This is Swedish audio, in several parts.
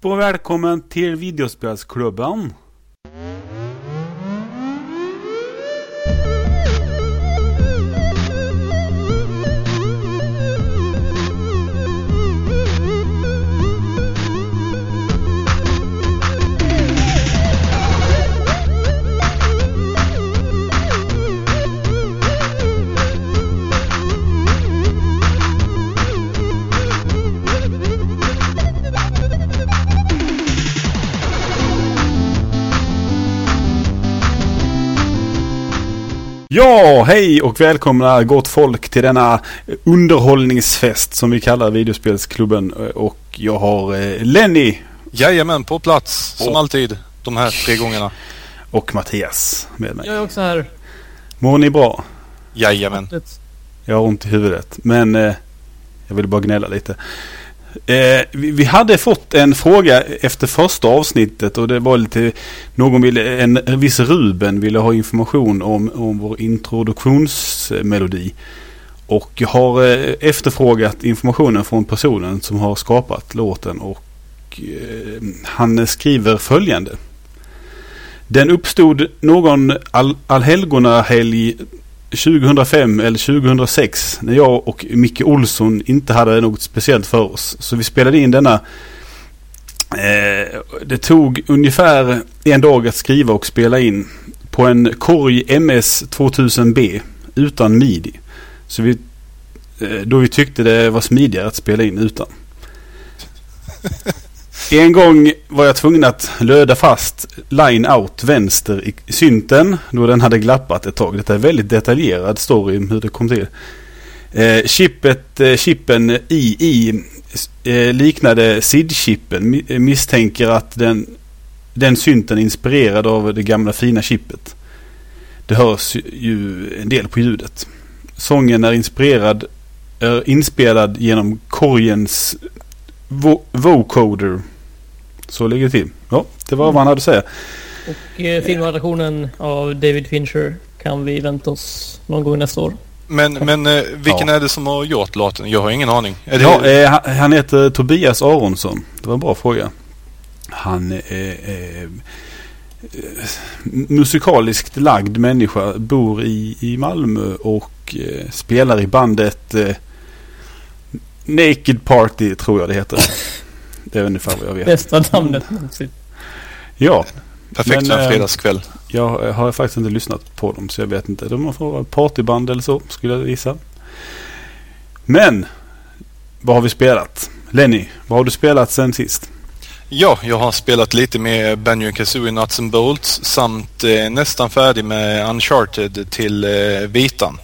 och välkommen till Videospelsklubben. Ja, hej och välkomna gott folk till denna underhållningsfest som vi kallar Videospelsklubben. Och jag har eh, Lenny. Jajamän, på plats som Och- alltid. De här tre gångerna. Och Mattias med mig. Jag är också här. Mår ni bra? Jajamän. Jag har ont i huvudet. Men eh, jag vill bara gnälla lite. Eh, vi, vi hade fått en fråga efter första avsnittet och det var lite någon ville, en, en viss Ruben ville ha information om, om vår introduktionsmelodi. Och jag har eh, efterfrågat informationen från personen som har skapat låten och eh, han skriver följande. Den uppstod någon all, allhelgonahelg 2005 eller 2006 när jag och Micke Olsson inte hade något speciellt för oss. Så vi spelade in denna. Eh, det tog ungefär en dag att skriva och spela in på en Korg MS 2000B utan midi. Så vi, eh, då vi tyckte det var smidigare att spela in utan. En gång var jag tvungen att löda fast line out vänster i synten då den hade glappat ett tag. Detta är väldigt detaljerad story om hur det kom till. Eh, chippet, eh, chippen i, i eh, liknade SID-chippen. Mi- eh, Misstänker att den, den synten är inspirerad av det gamla fina chippet. Det hörs ju en del på ljudet. Sången är inspirerad, är inspelad genom korgens vo- vocoder. Så ligger det till. Ja, det var vad han hade att säga. Och eh, filmadaptionen av David Fincher kan vi vänta oss någon gång nästa år. Men, men eh, vilken Ja. är det som har gjort låten? Jag har ingen aning. Är det, Ja, eh, han- han heter Tobias Aronsson. Det var en bra fråga. Han är eh, eh, musikaliskt lagd människa. Bor i, i Malmö och eh, spelar i bandet eh, Naked Party tror jag det heter. Det är ungefär vad jag vet. Bästa namnet någonsin. Ja, perfekt för en eh, fredagskväll. jag har faktiskt inte lyssnat på dem så jag vet inte. De får vara partyband eller så skulle jag gissa. Men, vad har vi spelat? Lenny, vad har du spelat sen sist? Ja, jag har spelat lite med Banjo Kazooie Nuts and Bolts samt eh, nästan färdig med Uncharted till eh, Vitan.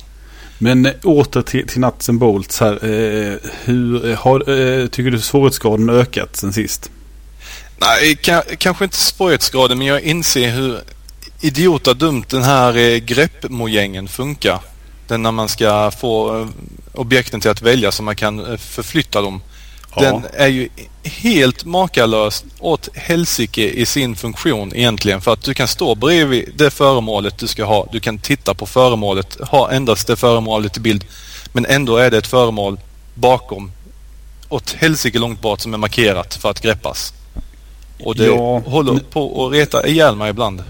Men eh, åter till, till Nuts and Bolts här. Eh, hur eh, har, eh, tycker du svårighetsgraden ökat sen sist? Nej, ka- kanske inte svårighetsgraden men jag inser hur idiota dumt den här eh, greppmojängen funkar. Den när man ska få eh, objekten till att välja så man kan eh, förflytta dem. Den är ju helt makalös åt helsike i sin funktion egentligen. För att du kan stå bredvid det föremålet du ska ha. Du kan titta på föremålet, ha endast det föremålet i bild. Men ändå är det ett föremål bakom åt helsike långt bort som är markerat för att greppas. Och det Ja, håller nu- på att reta ihjäl mig ibland.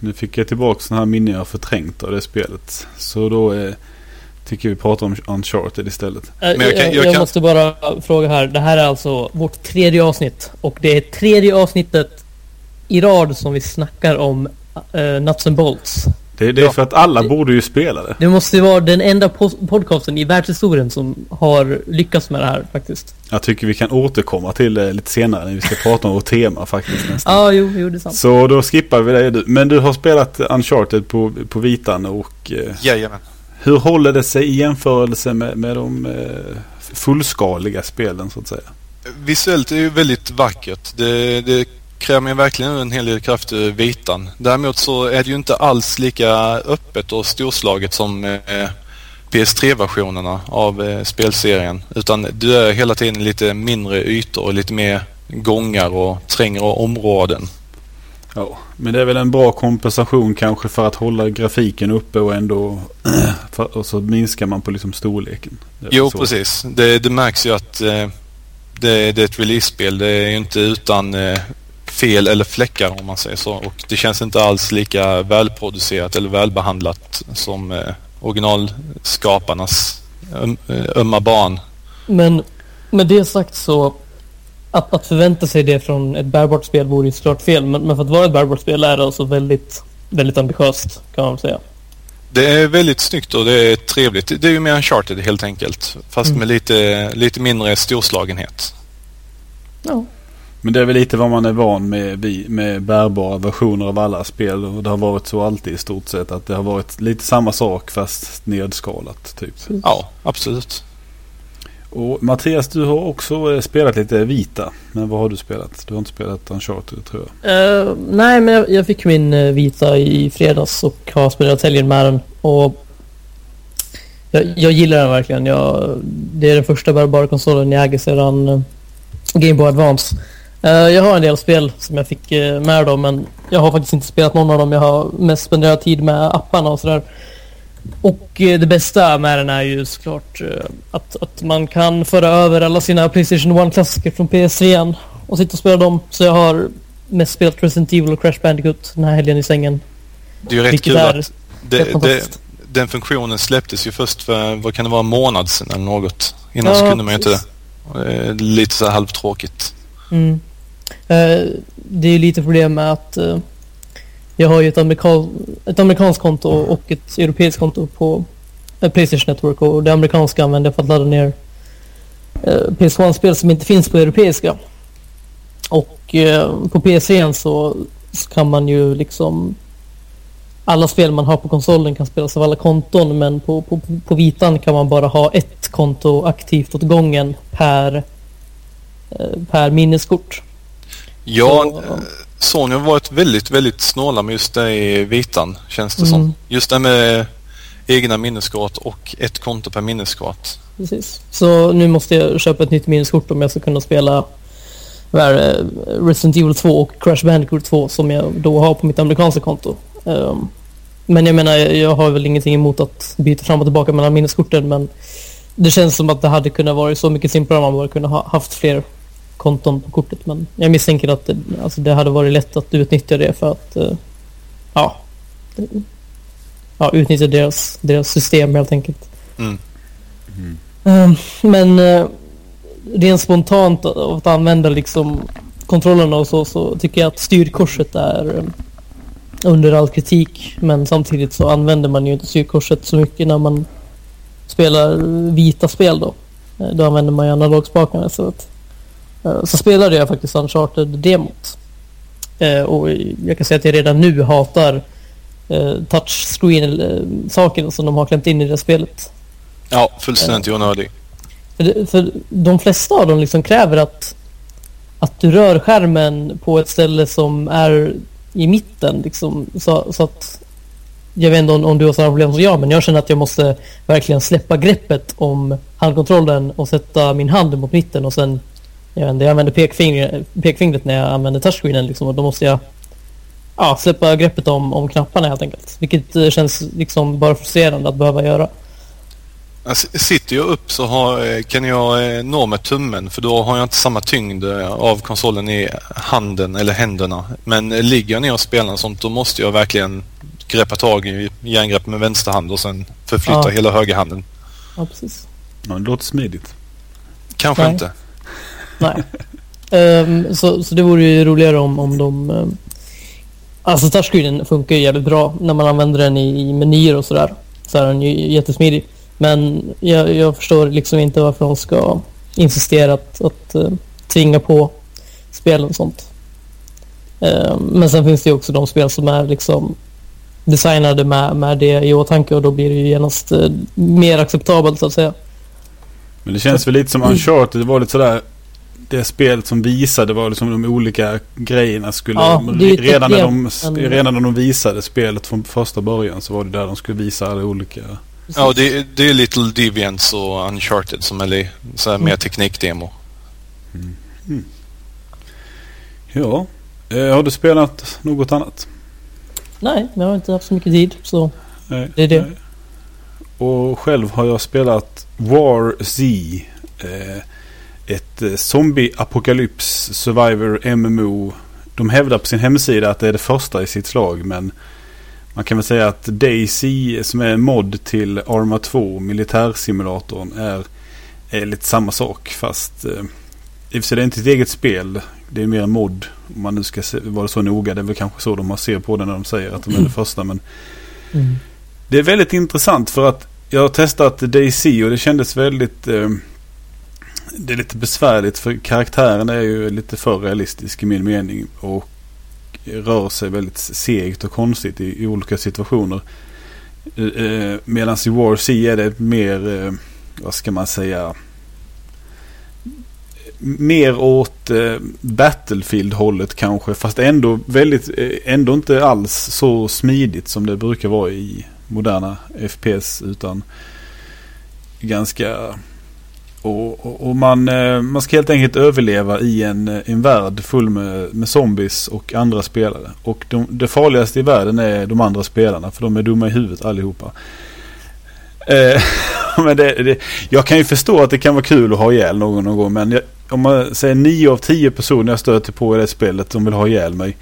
Nu fick jag tillbaka sådana här minnen jag förträngt av det spelet. Så då eh, tycker vi pratar om Uncharted istället. Eh, Men jag jag, kan- jag jag kan- måste bara fråga här. Det här är alltså vårt tredje avsnitt. Och det är tredje avsnittet i rad som vi snackar om uh, Nuts and Bolts. Det, det är Ja. för att alla borde ju spela det. Det måste ju vara den enda podcasten i världshistorien som har lyckats med det här faktiskt. Jag tycker vi kan återkomma till det lite senare när vi ska prata om vårt tema faktiskt nästan. Ja, ah, jo, jo, det är sant. Så då skippar vi det. Men du har spelat Uncharted på, på vitan och eh, Jajamän hur håller det sig i jämförelse med, med de eh, fullskaliga spelen så att säga? Visuellt är ju väldigt vackert. Det, det kräver ju verkligen en hel del kraft ur vitan. Däremot så är det ju inte alls lika öppet och storslaget som eh, PS3-versionerna av eh, spelserien. Utan du är hela tiden lite mindre ytor och lite mer gångar och trängre områden. Ja, men det är väl en bra kompensation kanske för att hålla grafiken uppe och ändå för, och så minskar man på liksom storleken. Jo, så. precis. Det, det märks ju att eh, det, det är ett release-spel. Det är ju inte utan eh, fel eller fläckar om man säger så. Och det känns inte alls lika välproducerat eller välbehandlat som eh, originalskaparnas öm, ömma barn. Men med det sagt så att, att förvänta sig det från ett bärbart spel vore ju såklart fel. Men, men för att vara ett bärbart spel är det alltså väldigt, väldigt ambitiöst kan man säga. Det är väldigt snyggt och det är trevligt. Det är ju mer Uncharted helt enkelt. Fast Mm. med lite, lite mindre storslagenhet. Ja. Men det är väl lite vad man är van med med bärbara versioner av alla spel. Och det har varit så alltid i stort sett. Att det har varit lite samma sak fast nedskalat typ. Ja, absolut. Och Mattias, du har också eh, spelat lite Vita. Men vad har du spelat? Du har inte spelat Uncharted tror jag. Uh, nej, men jag, jag fick min eh, vita i fredags och har spelat helgen med den. Och jag, jag gillar den verkligen. Jag, det är den första bärbara konsolen jag äger sedan uh, Game Boy Advance. Uh, jag har en del spel som jag fick med dem, men jag har faktiskt inte spelat någon av dem. Jag har mest spenderat tid med apparna och sådär. Och eh, det bästa med den är ju såklart eh, att, att man kan föra över alla sina Playstation 1-klassiker från PS3 och sitta och spela dem. Så jag har mest spelat Resident Evil och Crash Bandicoot den här helgen i sängen. Det är ju rätt kul att det, det, den funktionen släpptes ju först för, vad kan det vara, en månad sedan eller något. Innan Ja, så kunde man ju inte det. Eh, Lite så här halvtråkigt. Mm. Eh, det är ju lite problem med att eh, jag har ju ett, amerikan ett amerikanskt konto och ett europeiskt konto på eh, Playstation Network och det amerikanska använder jag för att ladda ner eh, PS1-spel som inte finns på europeiska. Och eh, på PS3 så, så kan man ju liksom alla spel man har på konsolen kan spelas av alla konton men på, på, på vitan kan man bara ha ett konto aktivt åt gången per, eh, per minneskort. Ja, Så- Sony har varit väldigt, väldigt snåla med just det i vitan, känns det som. Mm. Just det med egna minneskort och ett konto per minneskort. Precis. Så nu måste jag köpa ett nytt minneskort om jag ska kunna spela Resident Evil 2 och Crash Bandicoot 2 som jag då har på mitt amerikanska konto. Ehm, men jag menar, jag har väl ingenting emot att byta fram och tillbaka mellan minneskorten men det känns som att det hade kunnat vara så mycket simplare om man bara kunde ha haft fler konton på kortet. Men jag misstänker att det, alltså det hade varit lätt att utnyttja det för att eh, ja, ja utnyttja deras, deras system helt enkelt. Mm. Ehm, Men eh, rent spontant att använda liksom kontrollerna och så, så tycker jag att styrkorset är eh, under all kritik. Men samtidigt så använder man ju inte styrkorset så mycket när man spelar vita spel då. Då använder man ju analogspakarna. Så, att, så spelade jag faktiskt Uncharted-demot. Eh, Och jag kan säga att jag redan nu hatar eh, touchscreen-sakerna som de har klämt in i det spelet. Ja, fullständigt onödig. För, för de flesta av dem liksom kräver att, att du rör skärmen på ett ställe som är i mitten. Liksom, så, så att jag vet inte om, om du har samma problem som jag, men jag känner att jag måste verkligen släppa greppet om handkontrollen och sätta min hand mot mitten och sen jag, inte, jag använder pekfingret, pekfingret när jag använder touchscreenen liksom, och då måste jag ja, släppa greppet om, om knapparna helt enkelt. Vilket eh, känns liksom bara frustrerande att behöva göra. Alltså, sitter jag upp så har, eh, kan jag eh, nå med tummen för då har jag inte samma tyngd av konsolen i handen eller händerna. Men ligger jag ner och spelar och sånt då måste jag verkligen greppa tag i järngrepp med vänster hand och sen förflytta Ja. hela högerhanden. Ja, precis. Ja, det låter smidigt. Kanske Nej. inte. Nej. Ehm, så, så det vore ju roligare om, om de... Um, alltså touchscreenen funkar ju jävligt bra när man använder den i, i menyer och sådär. Så är den ju jättesmidig. Men jag, jag förstår liksom inte varför de ska insistera att, att uh, tvinga på spelen och sånt. Ehm, men sen finns det ju också de spel som är liksom designade med, med det i åtanke och då blir det ju genast eh, mer acceptabelt så att säga. Men det känns väl lite som Uncharted. Det var lite sådär. Det spelet som visade var liksom de olika grejerna skulle... Ja, redan, när de, redan när de visade spelet från första början så var det där de skulle visa alla olika... Ja, det, det är Little Deviants och Uncharted som är så här mer Mm. teknikdemo. Ja. Eh, har du spelat något annat? Nej, jag har inte haft så mycket tid så Nej. Det är det. Nej. Och själv har jag spelat War Z. Eh, ett eh, zombie-apokalyps survivor MMO. De hävdar på sin hemsida att det är det första i sitt slag men man kan väl säga att Daisy som är mod till Arma 2, militärsimulatorn, är, är lite samma sak fast eh, i och för sig det är inte ett eget spel. Det är mer en mod. Om man nu ska se, vara så noga. Det är väl kanske så de ser på det när de säger att de är det första. Men Mm. det är väldigt intressant för att jag har testat Daisy och det kändes väldigt... Eh, det är lite besvärligt för karaktären är ju lite för realistisk i min mening. Och rör sig väldigt segt och konstigt i, i olika situationer. Eh, eh Medan i War C är det mer, eh, vad ska man säga, mer åt eh, Battlefield-hållet kanske. Fast ändå väldigt, eh, ändå inte alls så smidigt som det brukar vara i moderna FPS. Utan ganska... Och, och, och man, eh, man ska helt enkelt överleva i en, eh, en värld full med, med zombies och andra spelare. Och de, det farligaste i världen är de andra spelarna för de är dumma i huvudet allihopa. Eh, men det, det, jag kan ju förstå att det kan vara kul att ha ihjäl någon någon gång. Men jag, om man säger 9 av 10 personer jag stöter på i det spelet som vill ha ihjäl mig.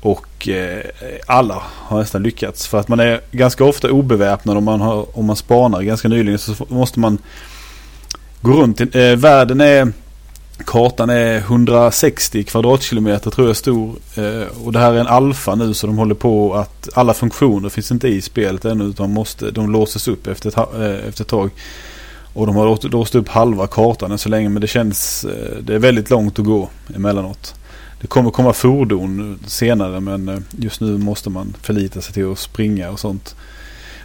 Och eh, alla har nästan lyckats. För att man är ganska ofta obeväpnad om man, har, om man spanar. Ganska nyligen så måste man går runt. Eh, världen är... Kartan är 160 kvadratkilometer tror jag stor. Eh, och det här är en alfa nu så de håller på att alla funktioner finns inte i spelet ännu. Utan måste, de låses upp efter ett, eh, efter ett tag. Och de har låst- upp halva kartan än så länge men det känns... eh, Det är väldigt långt att gå emellanåt. Det kommer komma fordon senare men eh, just nu måste man förlita sig till att springa och sånt.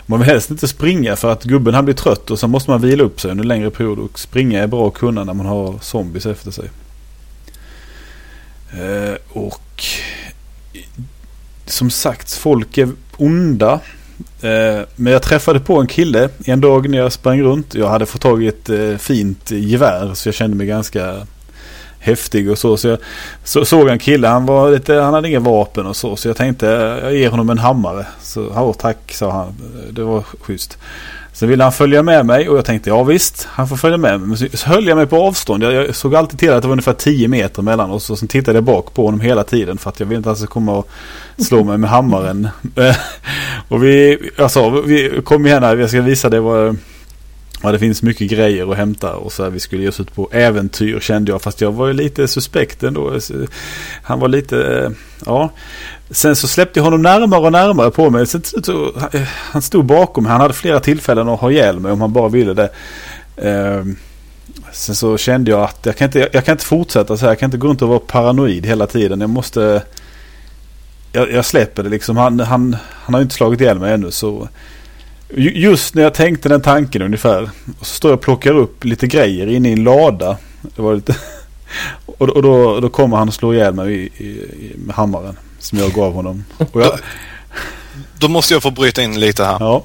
Man vill helst inte springa för att gubben han blir trött och så måste man vila upp sig under längre period. Och springa är bra att kunna när man har zombies efter sig. Eh, och som sagt, folk är onda. Eh, men jag träffade på en kille en dag när jag sprang runt. Jag hade fått tag i ett eh, fint gevär så jag kände mig ganska häftig och så. Så jag så, såg en kille, han, var lite, han hade inga vapen och så. Så jag tänkte jag ger honom en hammare. Så ja tack sa han. Det var schysst. Sen ville han följa med mig och jag tänkte ja visst, han får följa med mig. Men så, så höll jag mig på avstånd. Jag, jag såg alltid till att det var ungefär 10 meter mellan oss. Och sen tittade jag bak på honom hela tiden för att jag ville inte att han skulle komma och slå mig med hammaren. och vi, alltså, vi kom igen här, jag ska visa dig vad Ja, det finns mycket grejer att hämta och så här, vi skulle ge oss ut på äventyr kände jag. Fast jag var ju lite suspekt ändå. Han var lite, eh, ja. Sen så släppte jag honom närmare och närmare på mig. Sen, så, han stod bakom mig. Han hade flera tillfällen att ha ihjäl mig om han bara ville det. Ehm, sen så kände jag att jag kan, inte, jag kan inte fortsätta så här. Jag kan inte gå runt och vara paranoid hela tiden. Jag måste... Jag, jag släpper det liksom. Han, han, han har ju inte slagit ihjäl mig ännu så... Ju- Just när jag tänkte den tanken ungefär. Så står jag och plockar upp lite grejer inne i en lada. Det var lite... Och, och då, då kommer han och slår ihjäl mig i, i, med hammaren. Som jag gav honom. Och jag, Då måste jag få bryta in lite här. ja,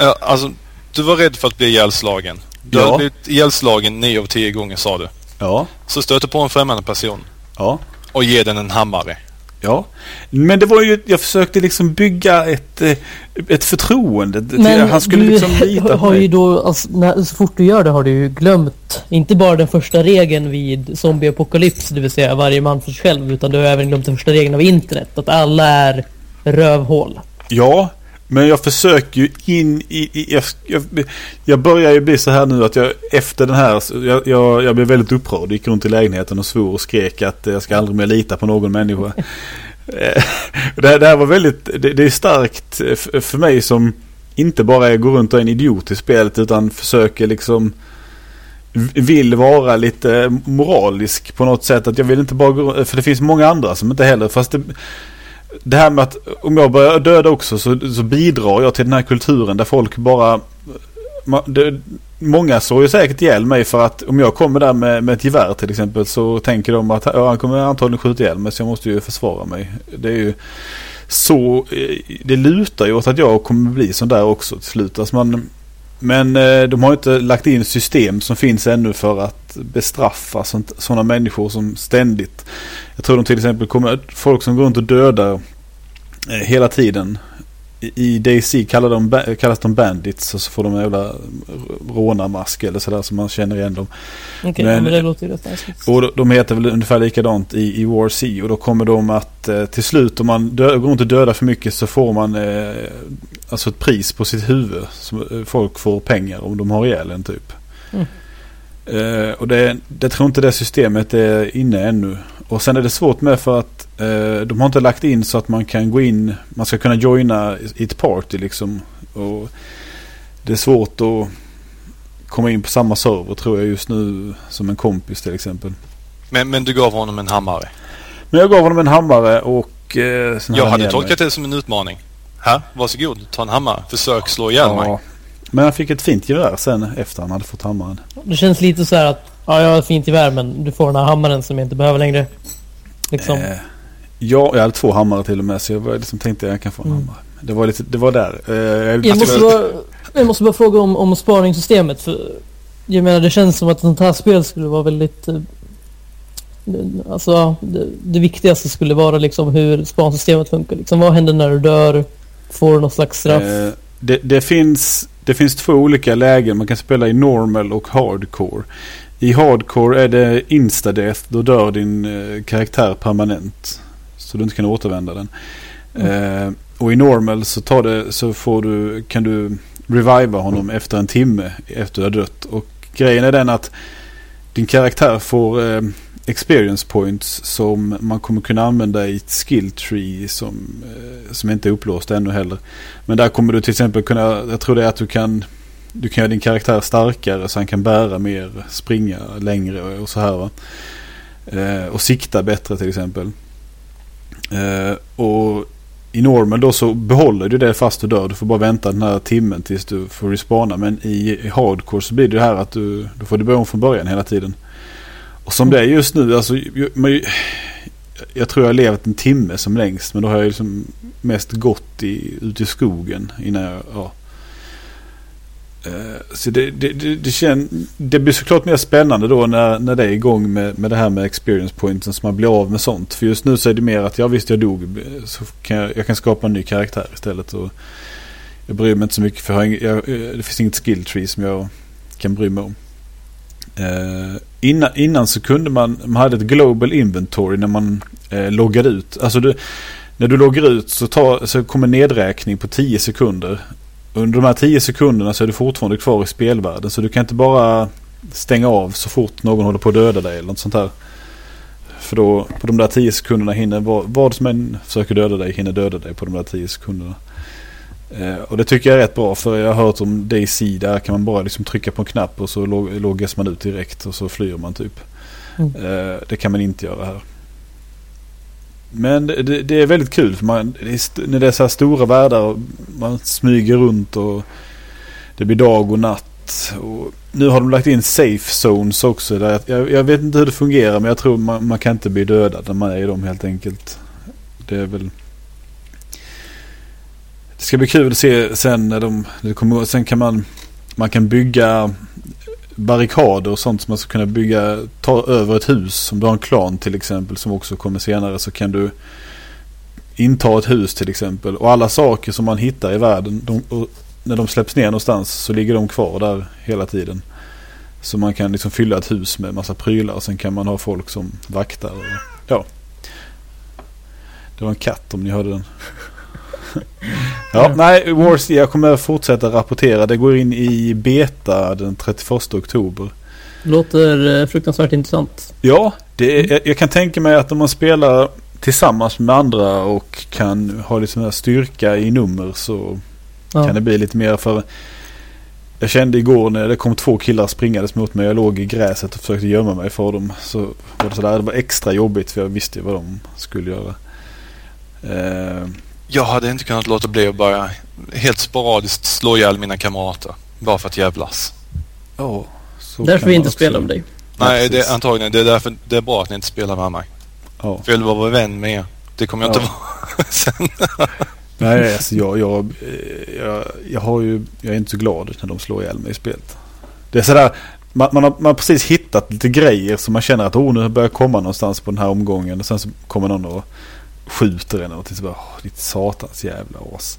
Eh, Alltså, du var rädd för att bli ihjälslagen. Du Ja. hade blivit ihjälslagen 9 av 10 gånger sa du. ja, Så stöter på en främmande person ja. och ger den en hammare. Ja, men det var ju, jag försökte liksom bygga ett, eh, ett förtroende. Men han skulle du liksom lita på har ju mig. då, alltså, när, så fort du gör det har du ju glömt, inte bara den första regeln vid zombieapokalyps, det vill säga varje man för sig själv, utan du har även glömt den första regeln av internet, att alla är rövhål. Ja, men jag försöker ju in i... i jag, jag, jag börjar ju bli så här nu att jag efter den här... Jag, jag, jag blev väldigt upprörd. Gick runt i lägenheten och svor och skrek att jag ska aldrig mer lita på någon människa. Eh, det, här, det här var väldigt... Det, det är starkt för mig som inte bara är går runt och är en idiot i spelet utan försöker liksom vill vara lite moralisk på något sätt. Att jag vill inte bara gå, för det finns många andra som inte heller, fast det, det här med att om jag börjar döda också så, så bidrar jag till den här kulturen där folk bara... Man, Det, många såg ju säkert ihjäl mig för att om jag kommer där med, med ett gevär till exempel så tänker de att ja, han kommer antagligen skjuta ihjäl mig så jag måste ju försvara mig. Det är ju så... Eh, det lutar ju åt att jag kommer bli sån där också till slut. Alltså man, men eh, de har inte lagt in system som finns ännu för att bestraffa sådana människor som ständigt. Jag tror de till exempel kommer, folk som går runt och dödar eh, hela tiden i DayZ kallar de, kallas de bandits och så får de en jävla rånarmask eller sådär så man känner igen dem. Okej, Men- men, det låter ju rätt. Och de- de heter väl ungefär likadant i, i War C och då kommer de att eh, till slut om man dö, går inte döda för mycket så får man eh, alltså ett pris på sitt huvud. Så eh, folk får pengar om de har ihjäl en typ. Mm. Eh, och det, det tror inte det systemet är inne ännu. Och sen är det svårt med för att de har inte lagt in så att man kan gå in, man ska kunna joina i ett party liksom. Och det är svårt att komma in på samma server tror jag just nu som en kompis till exempel. Men, men du gav honom en hammare. Men jag gav honom en hammare och... Eh, Jag hade tolkat mig. det som en utmaning. Här, varsågod. Ta en hammare. Försök slå ihjäl mig. Ja. Men han fick ett fint gevär sen efter han hade fått hammaren. Det känns lite så här att ja, jag har ett fint gevär men du får den här hammaren som jag inte behöver längre. Liksom. Eh, ja, jag hade två hammare till och med så jag var liksom tänkte jag kan få en Mm. hammare. Det var, lite, det var där. Eh, jag, Jag måste, bara, jag måste bara fråga om, om spaningssystemet. För jag menar det känns som att ett sånt här spel skulle vara väldigt... eh, Alltså det, det viktigaste skulle vara liksom hur spansystemet funkar. Liksom, vad händer när du dör? Får du något slags straff? Eh, det, det, finns, det finns två olika lägen. Man kan spela i normal och hardcore. I hardcore är det instadeath. Då dör din eh, karaktär permanent. Så du inte kan återvända den. Eh, och i normal så, tar det, så får du, kan du reviva honom efter en timme efter du har dött. Och grejen är den att din karaktär får eh, experience points som man kommer kunna använda i ett skill tree som, eh, som inte är upplåst ännu heller. Men där kommer du till exempel kunna, jag tror det är att du kan du kan göra din karaktär starkare så han kan bära mer, springa längre och så här va. Eh, och sikta bättre till exempel. Eh, och i normal då så behåller du det fast du dör. Du får bara vänta den här timmen tills du får respawna. Men i, i hardcore så blir det här att du, då får du börja om från början hela tiden. Och som det är just nu, alltså jag, jag tror jag har levt en timme som längst. Men då har jag liksom mest gått i, ut i skogen innan jag, ja. Eh, så det, det, det, det, kän, det blir såklart mer spännande då när, när det är igång med, med det här med experience pointen så man blir av med sånt. För just nu så är det mer att jag visst jag dog så kan jag, jag kan skapa en ny karaktär istället. Och jag bryr mig inte så mycket för jag ing, jag, eh, det finns inget skill tree som jag kan bry mig om. Eh, innan, innan så kunde man, man hade ett global inventory när man eh, loggade ut. Alltså du, när du loggar ut så, tar, så kommer nedräkning på 10 sekunder. Under de här 10 sekunderna så är du fortfarande kvar i spelvärlden. Så du kan inte bara stänga av så fort någon håller på att döda dig eller något sånt här. För då på de där 10 sekunderna hinner vad, vad som än försöker döda dig hinner döda dig på de där 10 sekunderna. Eh, och det tycker jag är rätt bra för jag har hört om DayZ där kan man bara liksom trycka på en knapp och så log- loggas man ut direkt och så flyr man typ. Mm. Eh, det kan man inte göra här. Men det, det, är väldigt kul för man, det är när det är så här stora världar och man smyger runt och det blir dag och natt. Och nu har de lagt in safe zones också. Där jag, jag vet inte hur det fungerar men jag tror man, man kan inte bli dödad när man är i dem helt enkelt. Det är väl... Det ska bli kul att se sen när de... när Det kommer, sen kan man... Man kan bygga barrikader och sånt som man ska kunna bygga, ta över ett hus. Om du har en klan till exempel som också kommer senare så kan du inta ett hus till exempel. Och alla saker som man hittar i världen, de, när de släpps ner någonstans så ligger de kvar där hela tiden. Så man kan liksom fylla ett hus med massa prylar och sen kan man ha folk som vaktar. Och, ja. Det var en katt om ni hörde den. ja, nej, Wars, jag kommer fortsätta rapportera. Det går in i beta den 31 oktober. Låter eh, fruktansvärt intressant. Ja, det jag, jag kan tänka mig att om man spelar tillsammans med andra och kan ha lite sån här styrka i nummer så Ja. kan det bli lite mer för jag kände igår när det kom två killar springandes mot mig. Jag låg i gräset och försökte gömma mig för dem. Så var det sådär, det var extra jobbigt för jag visste ju vad de skulle göra. Eh, Jag hade inte kunnat låta bli att bara helt sporadiskt slå ihjäl mina kamrater. Bara för att jävlas. ja, så Därför vi inte också- spelar med dig. Nej, det är antagligen. Det är därför det är bra att ni inte spelar med mig. Ja. För jag vill vara vän med er. Det kommer jag Ja. inte vara sen. Nej, alltså jag, jag, jag, jag har ju, jag är inte så glad när de slår ihjäl mig i spelet. Det är sådär, man, man, har, man har precis hittat lite grejer som man känner att oh, nu börjar komma någonstans på den här omgången. Och sen så kommer någon och skjuter en och så bara, åh, ditt satans jävla as.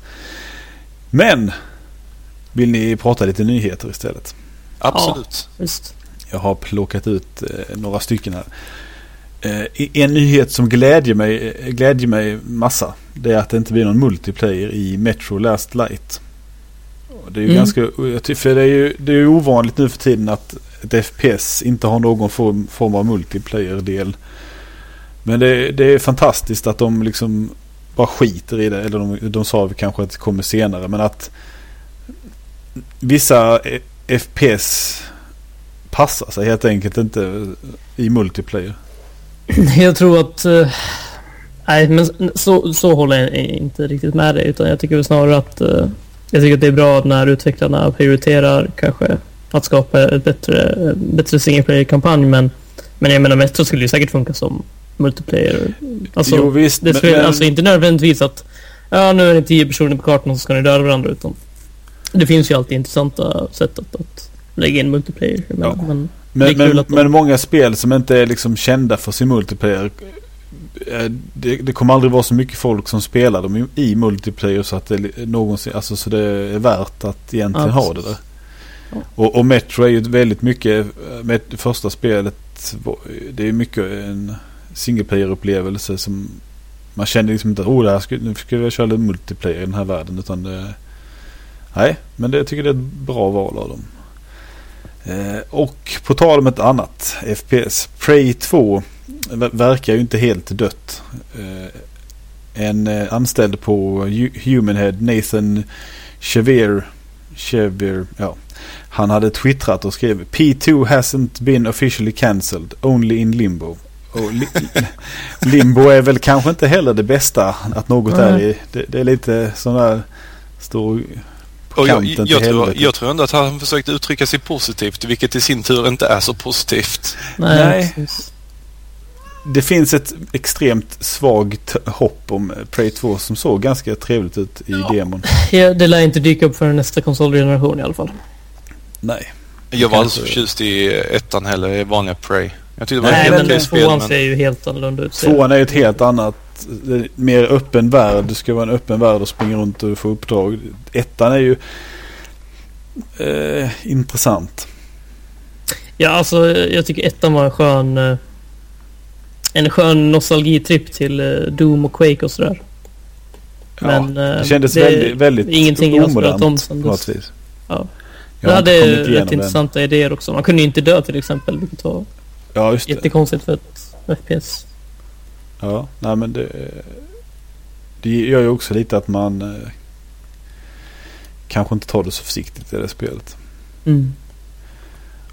Men, vill ni prata lite nyheter istället? Absolut. Visst. Jag har plockat ut eh, några stycken här. Eh, en nyhet som glädjer mig, eh, glädjer mig massa. Det är att det inte blir någon multiplayer i Metro Last Light. Det är ju Mm. ganska, för det är ju det är ju ovanligt nu för tiden att ett FPS inte har någon form, form av multiplayer-del. Men det, det är fantastiskt att de liksom bara skiter i det. Eller de, de sa vi kanske att det kommer senare. Men att vissa e- FPS passar sig helt enkelt inte i multiplayer. Jag tror att... eh, nej, men så, så håller jag inte riktigt med dig. Utan jag tycker väl snarare att... eh, jag tycker att det är bra när utvecklarna prioriterar kanske att skapa ett bättre, bättre single player-kampanj. Men, men jag menar, Metro skulle ju säkert funka som multiplayer. Alltså, jo visst, det skulle, men, alltså inte nödvändigtvis att ja, nu är det tio personer på kartan och så ska ni döda varandra. Utan det finns ju alltid intressanta sätt att, att lägga in multiplayer. Men, Ja. men, men, men, men många spel som inte är liksom kända för sin multiplayer. eh, Det, det kommer aldrig vara så mycket folk som spelar dem i, multiplayer så att det någonsin, alltså så det är värt att egentligen Ja, ha det där. Ja. Och, och Metro är ju väldigt mycket, med det första spelet, det är mycket en single player upplevelse som man känner liksom inte, oh det här skulle, nu skulle jag köra lite multiplayer i den här världen utan det, nej, men det, jag tycker det är ett bra val av dem. Eh, och på tal om ett annat FPS. Prey 2 verkar ju inte helt dött. Eh, en eh, anställd på Humanhead, Nathan Chevier, Chevier, ja. Han hade twittrat och skrev P2 hasn't been officially cancelled, only in limbo. Och li limbo är väl kanske inte heller det bästa att något är i. Det, det är lite sån där stor på Och jag, kanten jag, till tror, jag tror ändå att han försökte uttrycka sig positivt, vilket i sin tur inte är så positivt. nej, Nej. Det finns ett extremt svagt hopp om Prey 2 som såg ganska trevligt ut i demon. Ja, det lär inte dyka upp för nästa konsolgeneration i alla fall. Nej. Jag var aldrig så förtjust i ettan heller, i vanliga Prey. Jag tyckte det var Nej, helt men okej spel, tvåan men... ser ju helt annorlunda ut. Tvåan är ju ett helt annat, mer öppen värld. Det ska vara en öppen värld och springa runt och få uppdrag. Ettan är ju eh, intressant. Ja, alltså jag tycker ettan var en skön... eh, En skön nostalgitripp till eh, Doom och Quake och sådär. Ja, Men eh, det kändes det är väldigt, väldigt ingenting jag har spelat om omodernt sen på något dess. vis. Ja. Jag Det hade rätt igenom den. intressanta idéer också. Man kunde ju inte dö till exempel, vilket var Ja, just det. jättekonstigt för ett FPS. Ja, nej men det, det gör ju också lite att man eh, kanske inte tar det så försiktigt i det spelet. Mm.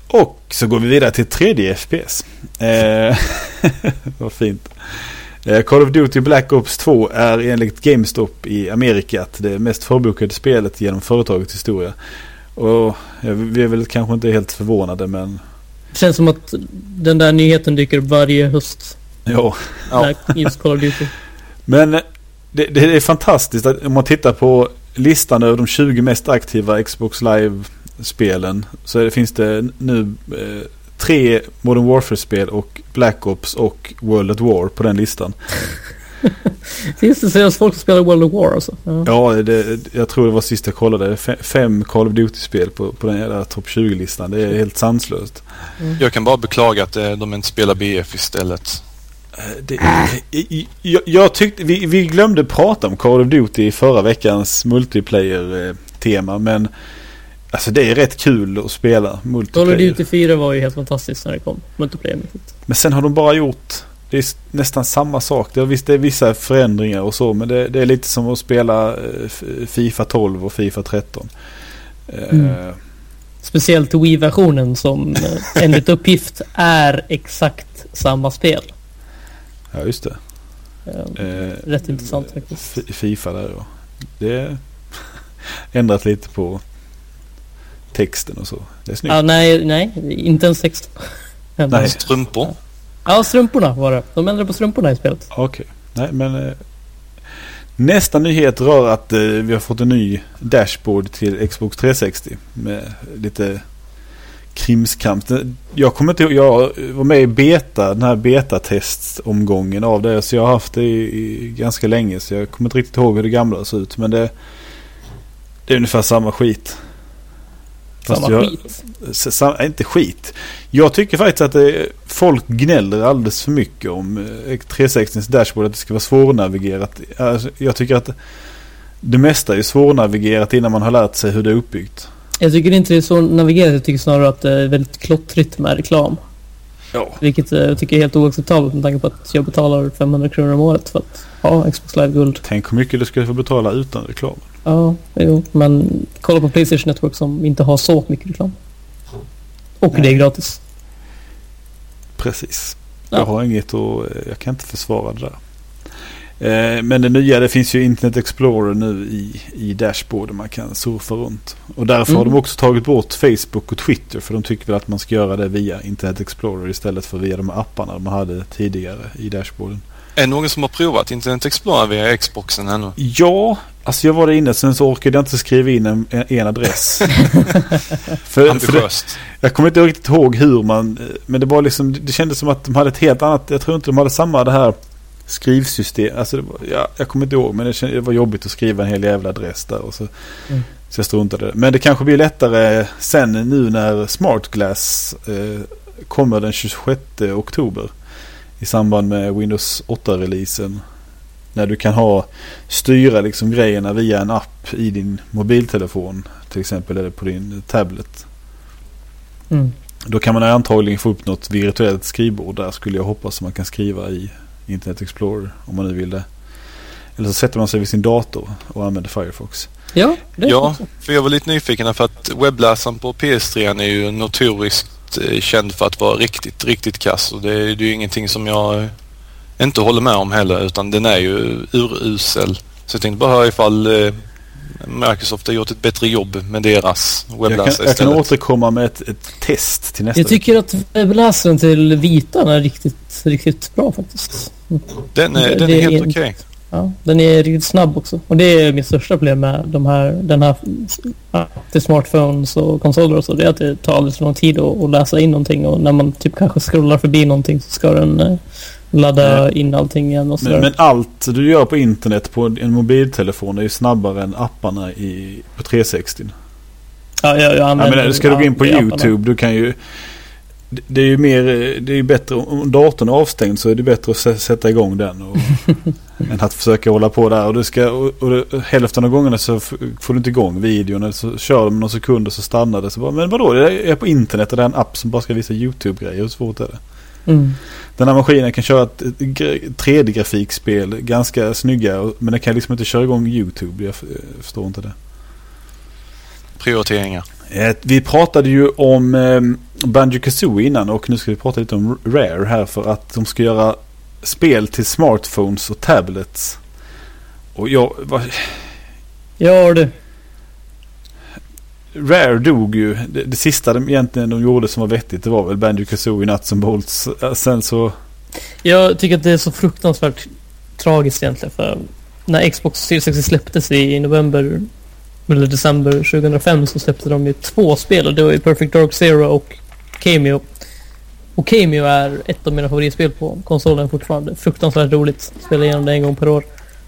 Och så går vi vidare till tredje FPS. Eh, vad fint. Eh, Call of Duty Black Ops 2 är enligt GameStop i Amerika det mest förbokade spelet genom företagets historia. Och ja, vi är väl kanske inte helt förvånade men Det känns som att den där nyheten dyker upp varje höst. ja. Ja. När just Call of Duty. Men det, det är fantastiskt att om man tittar på listan över de 20 mest aktiva Xbox Live-spelen så det, finns det nu eh, tre Modern Warfare-spel och Black Ops och World at War på den listan. Finns det seriöst folk som spelar World of War alltså? Ja. Ja, det, jag tror det var sist jag kollade. Fe- Fem Call of Duty-spel på, på den jävla topp 20-listan. Det är helt sanslöst. Jag kan bara beklaga att eh, de inte spelar BF istället. Eh, Det, jag, jag, tyckte, vi, vi glömde prata om Call of Duty i förra veckans multiplayer-tema. Men alltså det är rätt kul att spela Call of multiplayer. Duty 4 var ju helt fantastiskt när det kom. Multiplayer-mässigt. Men sen har de bara gjort det är nästan samma sak. Det är, visst det är vissa förändringar och så. Men det, det är lite som att spela eh, Fifa 12 och Fifa 13. Eh, Mm. Speciellt Wii-versionen som eh, enligt uppgift är exakt samma spel. Ja, just det. Eh, Rätt intressant faktiskt. Fifa där ja. Det är ändrat lite på texten och så. Det är snyggt. Ja, nej, nej, inte ens text. Nej. Strumpor. Ja, strumporna var det. De ändrade på strumporna i spelet. Okej. Nej men eh, nästa nyhet rör att eh, vi har fått en ny dashboard till Xbox 360. Med lite krimskrams. Jag kommer inte ihåg- jag var med i beta, den här betatestomgången av det. Så jag har haft det i, i ganska länge. Så jag kommer inte riktigt ihåg hur det gamla ser ut. Men det, det är ungefär samma skit. Fast Samma jag- skit. Sam- inte skit. Jag tycker faktiskt att det, folk gnäller alldeles för mycket om eh, 360s dashboard. Att det ska vara svårnavigerat. Alltså, jag tycker att det mesta är svårnavigerat innan man har lärt sig hur det är uppbyggt. Jag tycker inte det är så navigerat. Jag tycker snarare att det är väldigt klottrigt med reklam. Ja. Vilket eh, jag tycker är helt oacceptabelt med tanke på att jag betalar 500 kronor om året för att ha Xbox Live Guld. Tänk hur mycket du skulle få betala utan reklam. Ja, jo, men kolla på Playstation Network som inte har så mycket reklam. Och det är gratis. Precis. Ja. Jag har inget och jag kan inte försvara det där. Eh, Men det nya, det finns ju Internet Explorer nu i, i dashboarden man kan surfa runt. Och därför har Mm. de också tagit bort Facebook och Twitter för de tycker väl att man ska göra det via Internet Explorer istället för via de apparna man hade tidigare i dashboarden. Är det någon som har provat Internet Explorer via Xboxen ännu? Ja, alltså jag var där inne sen så orkade jag inte skriva in en, en adress. för, för det. Jag kommer inte riktigt ihåg hur man... Men det var liksom... Det kändes som att de hade ett helt annat... Jag tror inte de hade samma det här skrivsystem. Alltså det var, ja, jag kommer inte ihåg men det, kändes, det var jobbigt att skriva en hel jävla adress där. Och så, Mm. så jag struntade. Men det kanske blir lättare sen nu när Smart Glass eh, kommer den 26 oktober. I samband med Windows 8-releasen. När du kan ha styra liksom grejerna via en app i din mobiltelefon. Till exempel eller på din tablet. Mm. Då kan man antagligen få upp något virtuellt skrivbord där skulle jag hoppas att man kan skriva i Internet Explorer om man nu vill det. Eller så sätter man sig vid sin dator och använder Firefox. Ja, det är Ja, för jag var lite nyfiken här för att webbläsaren på PS3 är ju notoriskt eh, känd för att vara riktigt, riktigt kass. Och det är ju ingenting som jag inte håller med om heller utan den är ju urusel. Så jag tänkte bara höra ifall eh, Microsoft har gjort ett bättre jobb med deras Jag webbläsare kan, jag kan återkomma med ett, ett test till nästa Jag tycker att webbläsaren till Vitan är riktigt, riktigt bra faktiskt. Den är, det- den är är helt okej. Ja, den är riktigt snabb också. Och det är mitt största problem med de här, den här till smartphones och konsoler och så. Det är att det tar alldeles för lång tid att, att läsa in någonting och när man typ kanske scrollar förbi någonting så ska den ladda in allting igen och sådär. men, men allt du gör på internet på en mobiltelefon är ju snabbare än apparna i, på 360. ja, jag, jag Ja, använder men ska du gå in på ja, apparna. YouTube, du kan ju... det- är ju mer, det är ju bättre, om datorn är avstängd så är det bättre att sä- sätta igång den. Och, än att försöka hålla på där. Och, du ska, och, och hälften av gångerna så får du inte igång videon. Eller så kör de några sekunder så stannar det. Så bara, men vadå, det är på internet och det är en app som bara ska visa YouTube-grejer. Hur svårt är det? Mm. Den här maskinen kan köra ett, ett gre- 3D-grafikspel, ganska snygga. Men den kan liksom inte köra igång YouTube. Jag jag förstår inte det. Prioriteringar. Eh, Vi pratade ju om eh, Banjo Kazooie innan och nu ska vi prata lite om Rare här för att de ska göra spel till smartphones och tablets. Och jag, va, Ja du. Rare dog ju. Det, det sista de egentligen de gjorde som var vettigt det var väl Banjo Kazooie Nuts and Bolts. Eh, sen så... Jag tycker att det är så fruktansvärt tragiskt egentligen för när Xbox 360 släpptes i november eller december 2005 så släppte de ju två spel och det var ju Perfect Dark Zero och Cameo. Och Cameo är ett av mina favoritspel på konsolen fortfarande. Fruktansvärt roligt. Spelar igenom det en gång per år.